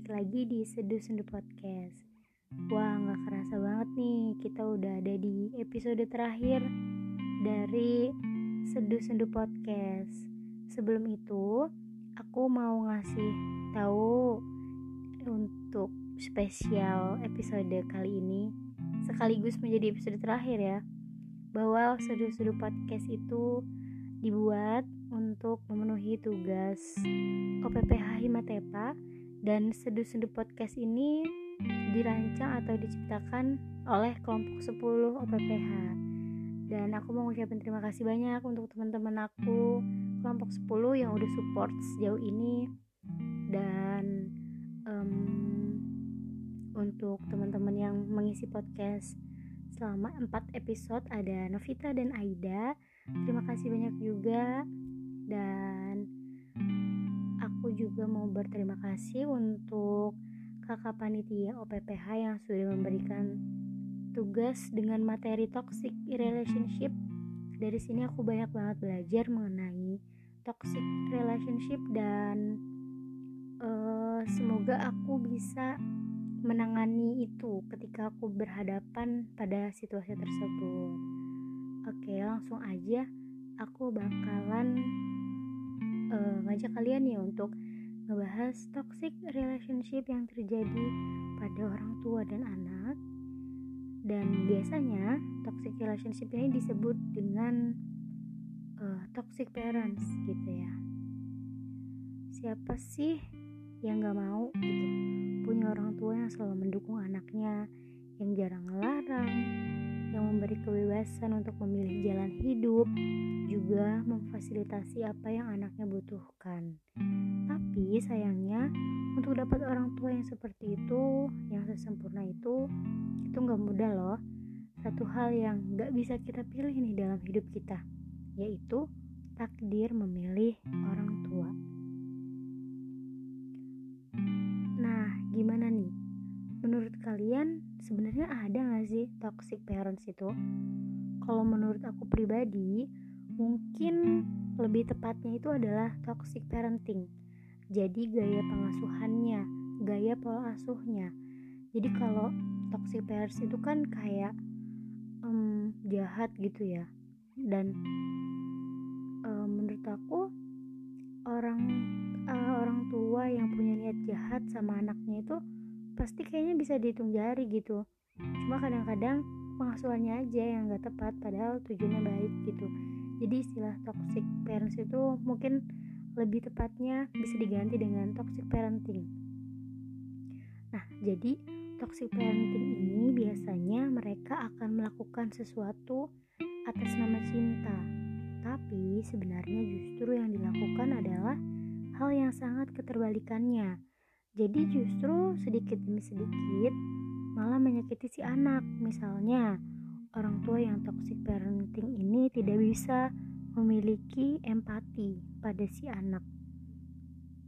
balik lagi di Seduh Sendu Podcast. Wah gak kerasa banget nih kita udah ada di episode terakhir dari Seduh Sendu Podcast. Sebelum itu aku mau ngasih tahu untuk spesial episode kali ini Sekaligus menjadi episode terakhir ya Bahwa Seduh Sendu Podcast itu dibuat untuk memenuhi tugas OPPH Himatepa dan seduh-seduh podcast ini dirancang atau diciptakan oleh kelompok 10 OPPH dan aku mau ngucapin terima kasih banyak untuk teman-teman aku kelompok 10 yang udah support sejauh ini. Dan um, untuk teman-teman yang mengisi podcast selama 4 episode ada Novita dan Aida. Terima kasih banyak juga. Dan aku juga mau berterima kasih untuk kakak panitia OPPH yang sudah memberikan tugas dengan materi toxic relationship. Dari sini aku banyak banget belajar mengenai toxic relationship dan uh, semoga aku bisa menangani itu ketika aku berhadapan pada situasi tersebut. Oke, langsung aja aku bakalan uh, ngajak kalian ya untuk ngebahas toxic relationship yang terjadi pada orang tua dan anak. Dan biasanya toxic relationship ini disebut dengan uh, toxic parents gitu ya. Siapa sih yang gak mau gitu? Punya orang tua yang selalu mendukung anaknya yang jarang ngelarang yang memberi kebebasan untuk memilih jalan hidup, juga memfasilitasi apa yang anaknya butuhkan. Tapi sayangnya, untuk dapat orang tua yang seperti itu, yang sesempurna itu, itu nggak mudah loh. Satu hal yang nggak bisa kita pilih nih dalam hidup kita, yaitu takdir memilih orang tua. Nah, gimana nih? Menurut kalian sebenarnya ada gak sih toxic parents itu? Kalau menurut aku pribadi, mungkin lebih tepatnya itu adalah toxic parenting. Jadi gaya pengasuhannya, gaya pola asuhnya. Jadi kalau toxic parents itu kan kayak um, jahat gitu ya. Dan um, menurut aku orang uh, orang tua yang punya niat jahat sama anaknya itu pasti kayaknya bisa dihitung jari gitu. Cuma kadang-kadang pengasuhannya aja yang gak tepat padahal tujuannya baik gitu. Jadi istilah toxic parents itu mungkin lebih tepatnya bisa diganti dengan toxic parenting. Nah jadi toxic parenting ini biasanya mereka akan melakukan sesuatu atas nama cinta. Tapi sebenarnya justru yang dilakukan adalah hal yang sangat keterbalikannya jadi justru sedikit demi sedikit malah menyakiti si anak. Misalnya, orang tua yang toxic parenting ini tidak bisa memiliki empati pada si anak.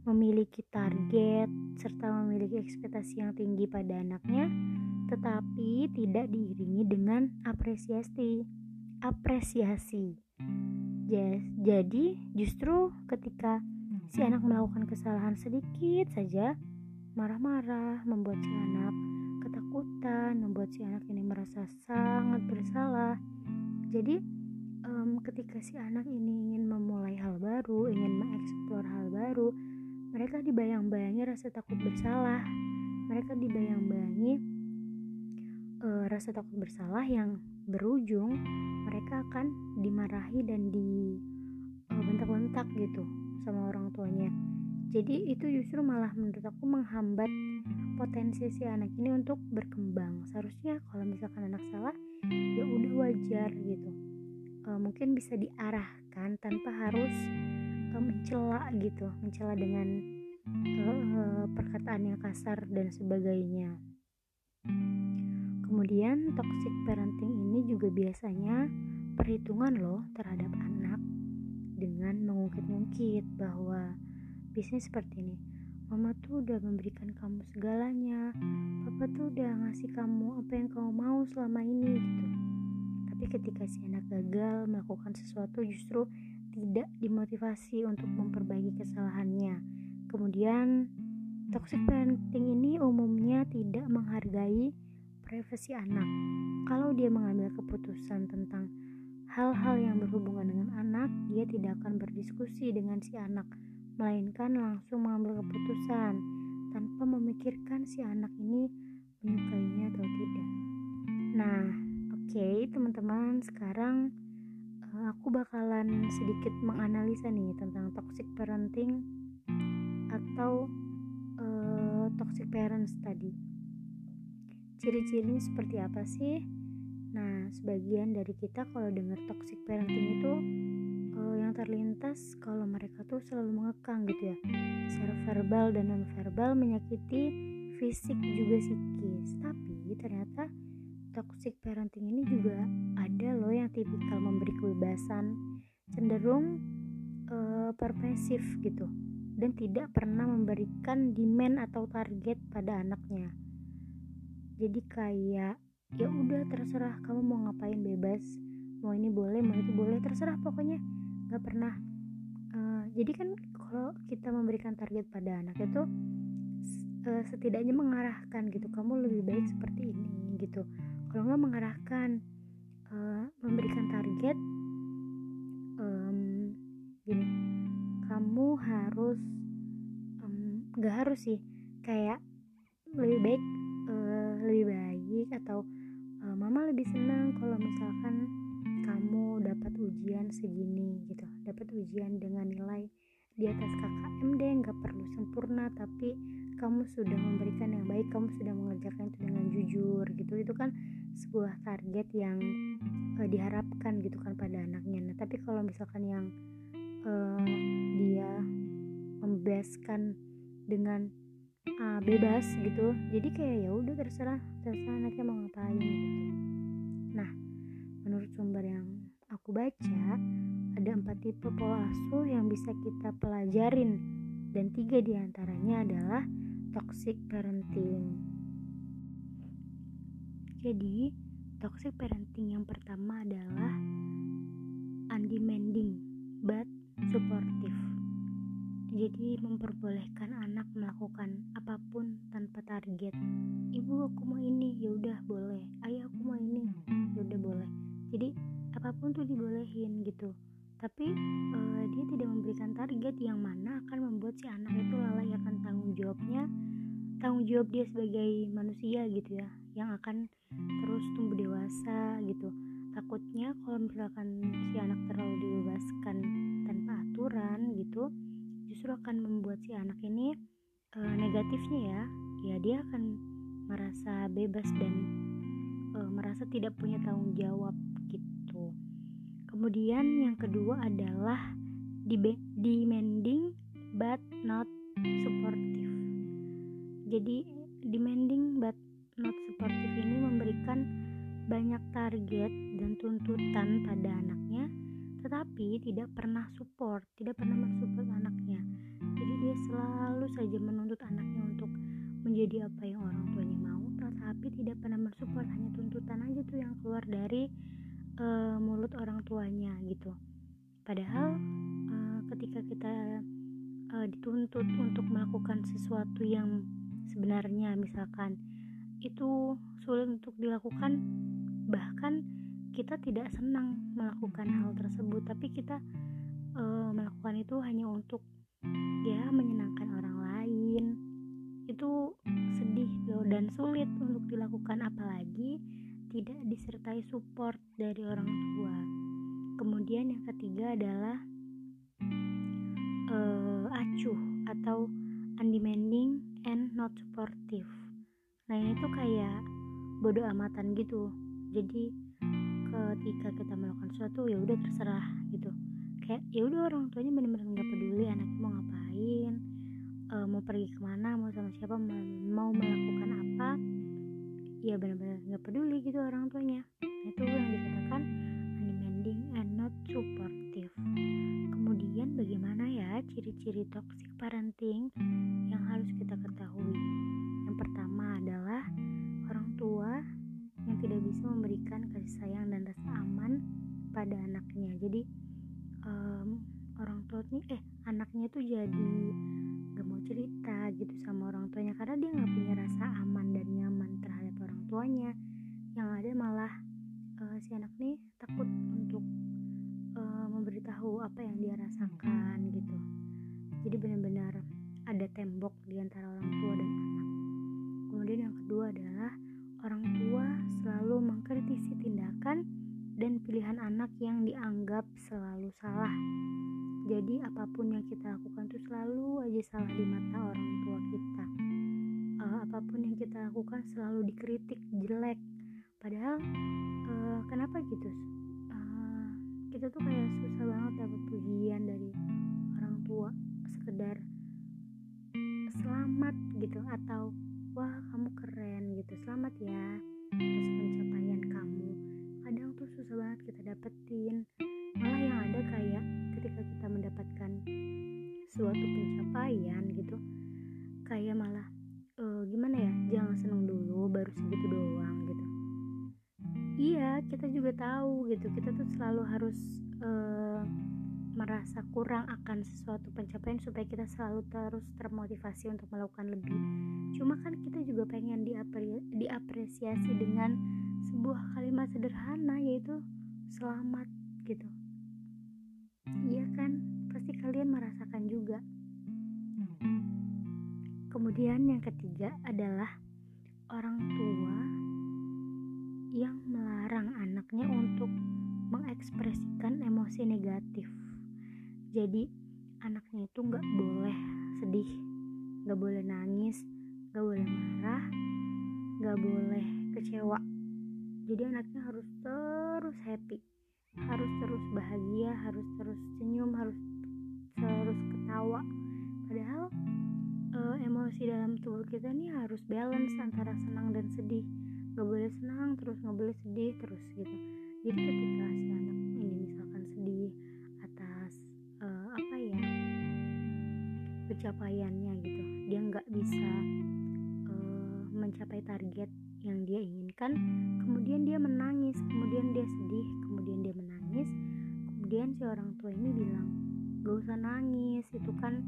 Memiliki target serta memiliki ekspektasi yang tinggi pada anaknya, tetapi tidak diiringi dengan apresiasi. Apresiasi. Jadi, justru ketika si anak melakukan kesalahan sedikit saja, marah-marah, membuat si anak ketakutan, membuat si anak ini merasa sangat bersalah. Jadi, um, ketika si anak ini ingin memulai hal baru, ingin mengeksplor hal baru, mereka dibayang-bayangi rasa takut bersalah. Mereka dibayang-bayangi uh, rasa takut bersalah yang berujung mereka akan dimarahi dan di uh, bentak-bentak gitu sama orang tuanya jadi itu justru malah menurut aku menghambat potensi si anak ini untuk berkembang. Seharusnya kalau misalkan anak salah ya udah wajar gitu. E, mungkin bisa diarahkan tanpa harus e, mencela gitu mencela dengan e, perkataan yang kasar dan sebagainya. Kemudian toxic parenting ini juga biasanya perhitungan loh terhadap anak dengan mengungkit-ungkit bahwa bisnis seperti ini. Mama tuh udah memberikan kamu segalanya. Papa tuh udah ngasih kamu apa yang kamu mau selama ini gitu. Tapi ketika si anak gagal melakukan sesuatu justru tidak dimotivasi untuk memperbaiki kesalahannya. Kemudian toxic parenting ini umumnya tidak menghargai privasi anak. Kalau dia mengambil keputusan tentang hal-hal yang berhubungan dengan anak, dia tidak akan berdiskusi dengan si anak, melainkan langsung mengambil keputusan tanpa memikirkan si anak ini menyukainya atau tidak. Nah, oke okay, teman-teman, sekarang uh, aku bakalan sedikit menganalisa nih tentang toxic parenting atau uh, toxic parents tadi. Ciri-cirinya seperti apa sih? Nah, sebagian dari kita kalau dengar toxic parenting itu terlintas kalau mereka tuh selalu mengekang gitu ya. Secara verbal dan non verbal menyakiti fisik juga psikis tapi ternyata toxic parenting ini juga ada loh yang tipikal memberi kebebasan cenderung uh, pervasif gitu dan tidak pernah memberikan demand atau target pada anaknya. Jadi kayak ya udah terserah kamu mau ngapain bebas. Mau ini boleh mau itu boleh terserah pokoknya nggak pernah uh, jadi kan kalau kita memberikan target pada anak itu uh, setidaknya mengarahkan gitu kamu lebih baik seperti ini gitu. Kalau nggak mengarahkan uh, memberikan target um, gini kamu harus nggak um, harus sih kayak lebih baik uh, lebih baik atau uh, mama lebih senang kalau misalkan kamu dapat ujian segini gitu. Dapat ujian dengan nilai di atas KKM deh nggak perlu sempurna tapi kamu sudah memberikan yang baik kamu sudah mengerjakan itu dengan jujur gitu. Itu kan sebuah target yang uh, diharapkan gitu kan pada anaknya. Nah tapi kalau misalkan yang uh, dia membebaskan dengan uh, bebas gitu jadi kayak ya udah terserah terserah anaknya mau ngapain gitu. Nah Menurut sumber yang aku baca, ada empat tipe pola asuh yang bisa kita pelajarin dan tiga di antaranya adalah toxic parenting. Jadi, toxic parenting yang pertama adalah undemanding but supportive. Jadi memperbolehkan anak melakukan apa pun tanpa target. Ibu aku mau ini, ya udah boleh. Ayah aku mau ini, ya udah boleh jadi apa pun tuh dibolehin gitu. Tapi uh, dia tidak memberikan target yang mana akan membuat si anak itu lalai akan tanggung jawabnya tanggung jawab dia sebagai manusia gitu ya yang akan terus tumbuh dewasa gitu. Takutnya kalau misalkan si anak terlalu dibebaskan tanpa aturan gitu justru akan membuat si anak ini uh, negatifnya ya. Ya dia akan merasa bebas dan uh, merasa tidak punya tanggung jawab Kemudian yang kedua adalah demanding but not supportive. Jadi demanding but not supportive ini memberikan banyak target dan tuntutan pada anaknya tetapi tidak pernah support, tidak pernah mensupport anaknya. Jadi dia selalu saja menuntut anaknya untuk menjadi apa yang orang tuanya mau, tetapi tidak pernah mensupport hanya tuntutan aja tuh yang keluar dari uh, mulut orang tuanya gitu. Padahal uh, ketika kita uh, dituntut untuk melakukan sesuatu yang sebenarnya misalkan itu sulit untuk dilakukan bahkan kita tidak senang melakukan hal tersebut. Tapi kita uh, melakukan itu hanya untuk ya menyenangkan orang lain. Itu sedih loh dan sulit untuk dilakukan apalagi tidak disertai support dari orang tua. Kemudian yang ketiga adalah uh, acuh atau undemanding and not supportive. Nah ini tuh kayak bodoh amatan gitu. Jadi ketika kita melakukan sesuatu ya udah terserah gitu. Kayak ya udah orang tuanya benar-benar nggak peduli anaknya mau ngapain, uh, mau pergi ke mana, mau sama siapa, mau melakukan apa ya benar-benar nggak peduli gitu orang tuanya. Itu yang dikatakan undemanding and not supportive. Kemudian bagaimana ya ciri-ciri toxic parenting yang harus kita ketahui? Yang pertama adalah orang tua yang tidak bisa memberikan kasih sayang dan rasa aman pada anaknya. Jadi um, orang tua nih eh anaknya tuh jadi gak mau cerita gitu sama orang tuanya karena dia nggak punya rasa aman dan nyaman terhadap orang tuanya. Yang ada malah uh, si anak nih takut untuk uh, memberitahu apa yang dia rasakan gitu. Jadi benar-benar ada tembok di antara orang tua dan anak. Kemudian yang kedua adalah orang tua selalu mengkritisi tindakan dan pilihan anak yang dianggap selalu salah. Jadi apa pun yang kita lakukan tuh selalu aja salah di mata orang tua kita apa pun yang kita lakukan selalu dikritik jelek. Padahal uh, kenapa gitu? Uh, kita tuh kayak susah banget dapat pujian dari orang tua sekedar selamat gitu atau wah kamu keren gitu. Selamat ya atas pencapaian kamu. Kadang tuh susah banget kita dapetin. Malah yang ada kayak ketika kita mendapatkan suatu pencapaian gitu kayak malah uh, gimana ya jangan seneng dulu baru segitu doang gitu. Iya kita juga tahu gitu. Kita tuh selalu harus uh, merasa kurang akan sesuatu pencapaian supaya kita selalu terus termotivasi untuk melakukan lebih. Cuma kan kita juga pengen diapre diapresiasi dengan sebuah kalimat sederhana yaitu selamat gitu. Iya kan, pasti kalian merasakan juga. Kemudian yang ketiga adalah orang tua yang melarang anaknya untuk mengekspresikan emosi negatif. Jadi anaknya itu nggak boleh sedih, nggak boleh nangis, nggak boleh marah, nggak boleh kecewa. Jadi anaknya harus terus happy harus terus bahagia harus terus senyum harus kita nih harus balance antara senang dan sedih. Gak boleh senang terus gak boleh sedih terus gitu. Jadi ketika si anak ini misalkan sedih atas uh, apa ya pencapaiannya gitu dia nggak bisa uh, mencapai target yang dia inginkan kemudian dia menangis kemudian dia sedih kemudian dia menangis kemudian si orang tua ini bilang gak usah nangis itu kan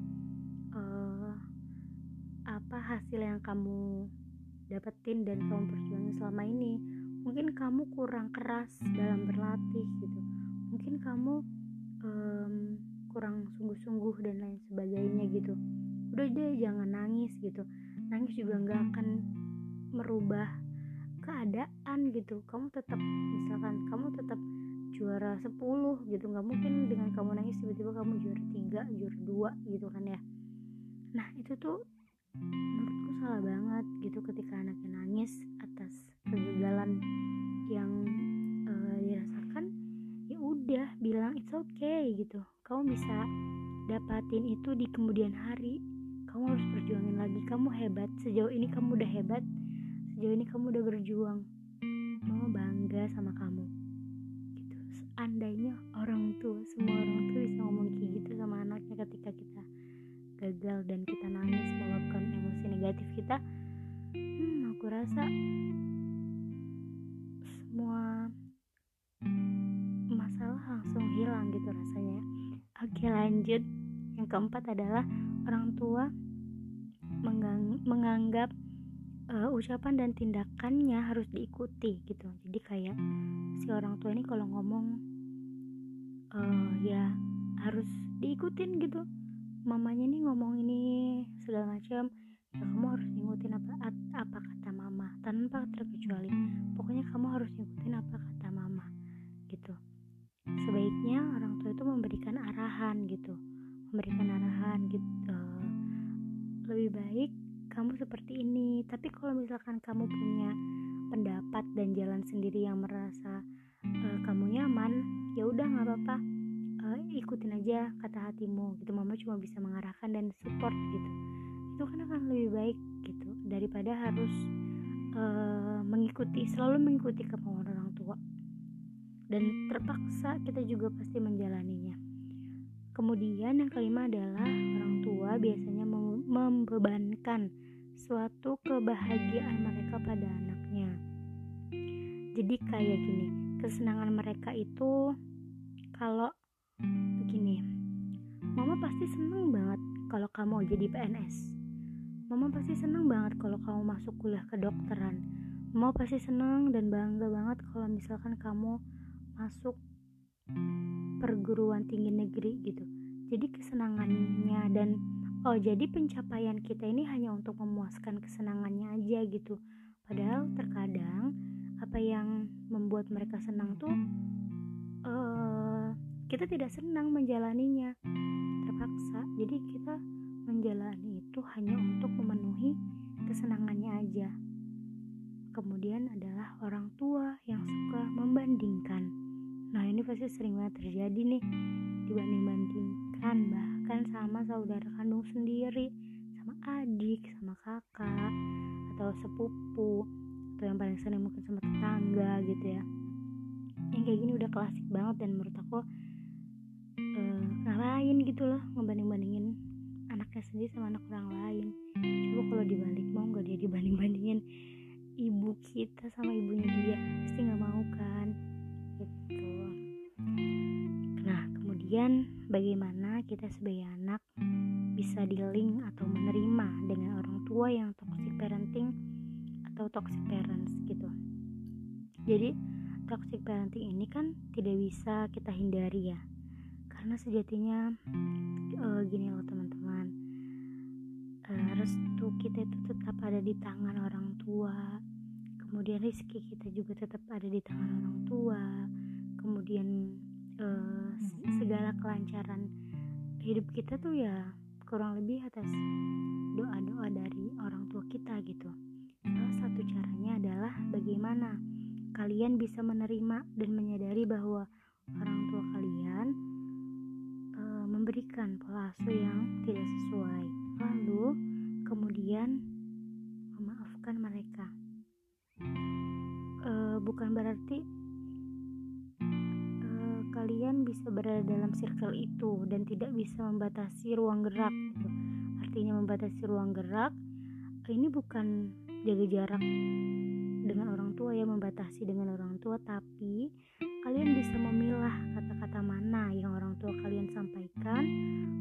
apa hasil yang kamu dapetin dan kamu perjuangin selama ini? Mungkin kamu kurang keras dalam berlatih gitu. Mungkin kamu um, kurang sungguh-sungguh dan lain sebagainya gitu. Udah deh jangan nangis gitu. Nangis juga nggak akan merubah keadaan gitu. Kamu tetap misalkan kamu tetap juara 10 gitu. Nggak mungkin dengan kamu nangis tiba-tiba kamu juara 3 juara 2 gitu kan ya. Nah itu tuh menurutku salah banget gitu ketika anaknya nangis atas kegagalan yang uh, dirasakan ya udah bilang it's okay gitu. Kamu bisa dapatin itu di kemudian hari. Kamu harus perjuangin lagi. Kamu hebat. Sejauh ini kamu udah hebat. Sejauh ini kamu udah berjuang. Mama bangga sama kamu. Gitu. Seandainya orang tua semua orang tua bisa ngomong kayak gitu sama anaknya ketika kita gagal dan kita nangis meluapkan emosi negatif kita hmm aku rasa semua masalah langsung hilang gitu rasanya oke lanjut. Yang keempat adalah orang tua menganggap uh, ucapan dan tindakannya harus diikuti gitu. Jadi kayak si orang tua ini kalau ngomong uh, ya harus diikutin gitu mamanya nih ngomong ini segala macam ya kamu harus ngikutin apa apa kata mama tanpa terkecuali. Pokoknya kamu harus ngikutin apa kata mama gitu. Sebaiknya orang tua itu memberikan arahan gitu. Memberikan arahan gitu. Lebih baik kamu seperti ini. Tapi kalau misalkan kamu punya pendapat dan jalan sendiri yang merasa uh, kamu nyaman ya udah nggak apa-apa ikutin aja kata hatimu gitu. Mama cuma bisa mengarahkan dan support gitu. Itu kan akan lebih baik gitu daripada harus uh, mengikuti selalu mengikuti kemauan orang tua. Dan terpaksa kita juga pasti menjalaninya. Kemudian yang kelima adalah orang tua biasanya membebankan suatu kebahagiaan mereka pada anaknya. Jadi kayak gini, kesenangan mereka itu kalau pasti seneng banget kalau kamu jadi PNS mama pasti seneng banget kalau kamu masuk kuliah kedokteran. Mama pasti seneng dan bangga banget kalau misalkan kamu masuk perguruan tinggi negeri gitu. Jadi kesenangannya dan oh jadi pencapaian kita ini hanya untuk memuaskan kesenangannya aja gitu. Padahal terkadang apa yang membuat mereka senang tuh uh, kita tidak senang menjalaninya jadi kita menjalani itu hanya untuk memenuhi kesenangannya aja. Kemudian adalah orang tua yang suka membandingkan. Nah ini pasti sering banget terjadi nih. Dibanding-bandingkan bahkan sama saudara kandung sendiri sama adik sama kakak atau sepupu atau yang paling sering mungkin sama tetangga gitu ya. Yang kayak gini udah klasik banget dan menurut aku uh, ngalahin gitu loh ngebanding-bandingin anaknya sendiri sama anak orang lain. Coba kalau dibalik mau nggak dia dibanding-bandingin ibu kita sama ibunya dia? Pasti nggak mau kan? Gitu. Nah kemudian bagaimana kita sebagai anak bisa dealing atau menerima dengan orang tua yang toxic parenting atau toxic parents gitu? Jadi toxic parenting ini kan tidak bisa kita hindari ya karena sejatinya uh, gini loh teman-teman. Uh, restu kita itu tetap ada di tangan orang tua. Kemudian rezeki kita juga tetap ada di tangan orang tua. Kemudian uh, segala kelancaran hidup kita tuh ya kurang lebih atas doa-doa dari orang tua kita gitu. Salah satu caranya adalah bagaimana kalian bisa menerima dan menyadari bahwa orang tua kalian memberikan pola asuh yang tidak sesuai. Lalu kemudian memaafkan mereka. E, bukan berarti e, kalian bisa berada dalam circle itu dan tidak bisa membatasi ruang gerak. Gitu. Artinya membatasi ruang gerak ini bukan jaga jarak dengan orang tua ya membatasi dengan orang tua tapi kalian bisa memilah kata-kata mana yang orang tua kalian sampaikan.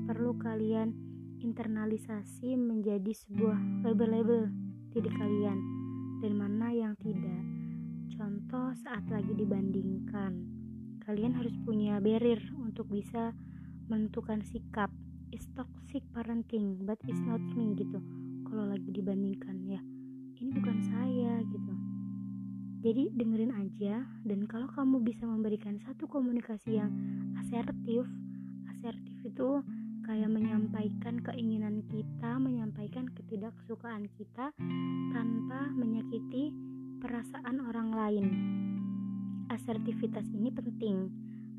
Perlu kalian internalisasi menjadi sebuah label-label diri kalian dan mana yang tidak. Contoh saat lagi dibandingkan kalian harus punya barrier untuk bisa menentukan sikap. Is toxic parenting but it's not me gitu. Kalau lagi dibandingkan ya ini bukan saya gitu jadi dengerin aja dan kalau kamu bisa memberikan satu komunikasi yang asertif asertif itu kayak menyampaikan keinginan kita menyampaikan ketidaksukaan kita tanpa menyakiti perasaan orang lain. Asertivitas ini penting.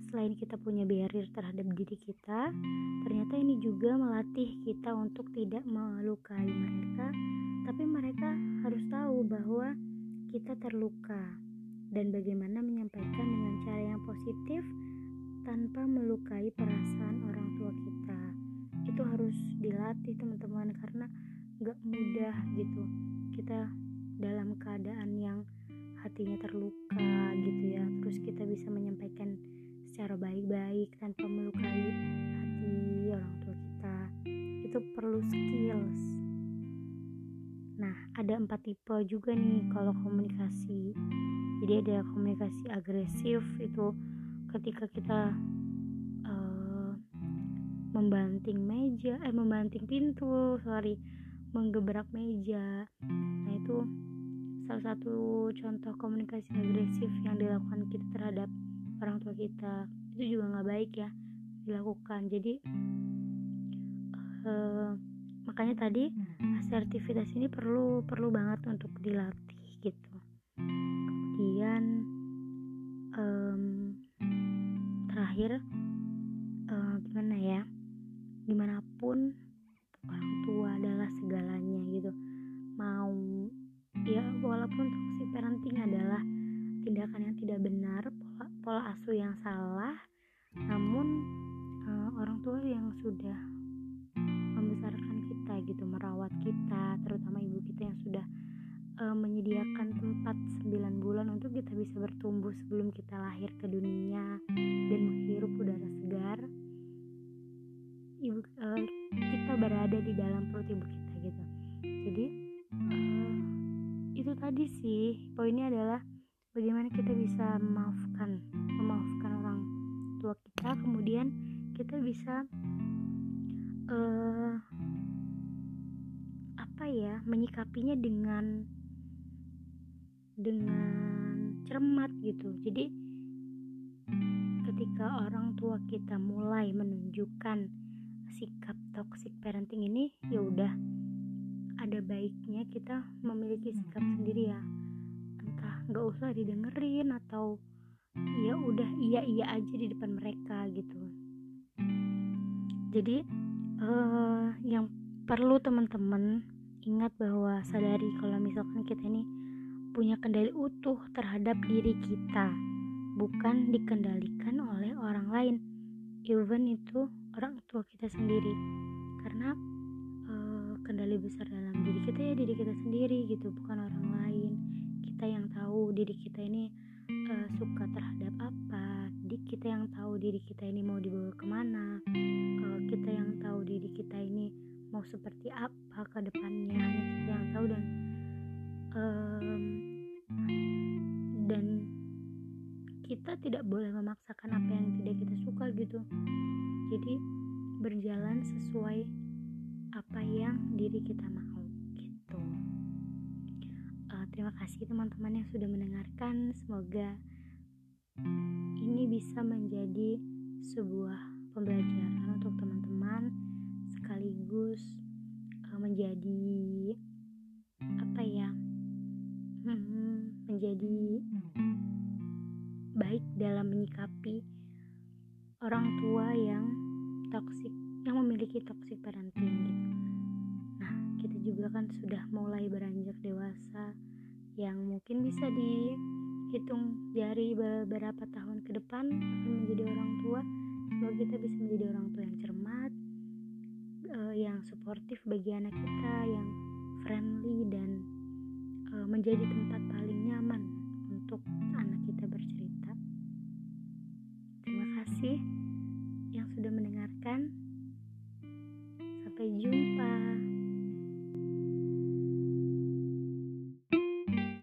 Selain kita punya barrier terhadap diri kita ternyata ini juga melatih kita untuk tidak melukai mereka. Tapi mereka harus tahu bahwa kita terluka dan bagaimana menyampaikan dengan cara yang positif tanpa melukai perasaan orang tua kita. Itu harus dilatih teman-teman karena gak mudah gitu. Kita dalam keadaan yang hatinya terluka gitu ya terus kita bisa menyampaikan secara baik-baik tanpa melukai hati orang tua kita. Itu perlu skills Nah, ada empat tipe juga nih kalau komunikasi. Jadi ada komunikasi agresif itu ketika kita uh, membanting meja, eh membanting pintu, sorry, menggebrak meja. Nah itu salah satu contoh komunikasi agresif yang dilakukan kita terhadap orang tua kita. Itu juga nggak baik ya dilakukan. Jadi uh, makanya tadi asertivitas ini perlu perlu banget untuk dilatih gitu. Kemudian um, terakhir uh, gimana ya gimana pun orang tua adalah segalanya gitu. Mau ya walaupun toxic parenting adalah tindakan yang tidak benar pola, pola asuh yang salah namun uh, orang tua yang sudah membesarkan sudah uh, menyediakan tempat 9 bulan untuk kita bisa bertumbuh sebelum kita lahir ke dunia dan menghirup udara segar ibu uh, kita berada di dalam perut ibu kita gitu. Jadi uh, itu tadi sih poinnya adalah bagaimana kita bisa memaafkan memaafkan orang tua kita kemudian kita bisa uh, apa ya menyikapinya dengan dengan cermat gitu. Jadi ketika orang tua kita mulai menunjukkan sikap toxic parenting ini ya udah ada baiknya kita memiliki sikap sendiri ya. Entah nggak usah didengerin atau ya udah iya iya aja di depan mereka gitu. Jadi uh, yang perlu teman-teman ingat bahwa sadari kalau misalkan kita ini punya kendali utuh terhadap diri kita, bukan dikendalikan oleh orang lain, even itu orang tua kita sendiri. Karena uh, kendali besar dalam diri kita ya diri kita sendiri gitu, bukan orang lain. Kita yang tahu diri kita ini uh, suka terhadap apa, di kita yang tahu diri kita ini mau dibawa ke mana, uh, kita yang tahu diri kita ini mau seperti apa ke depannya, hanya kita yang tahu dan um, dan kita tidak boleh memaksakan apa yang tidak kita suka gitu. Jadi berjalan sesuai apa yang diri kita mau gitu. Uh, terima kasih teman-teman yang sudah mendengarkan. Semoga ini bisa menjadi sebuah pembelajaran untuk teman-teman sekaligus uh, menjadi apa ya hmm, menjadi baik dalam menyikapi orang tua yang toksik yang memiliki toxic parenting gitu. Nah, kita juga kan sudah mulai beranjak dewasa yang mungkin bisa dihitung jari beberapa tahun ke depan akan menjadi orang tua. Semoga kita bisa menjadi orang tua yang cermat, uh, yang suportif bagi anak kita yang friendly dan uh, menjadi tempat paling nyaman untuk anak kita bercerita. Terima kasih yang sudah mendengarkan. Sampai jumpa.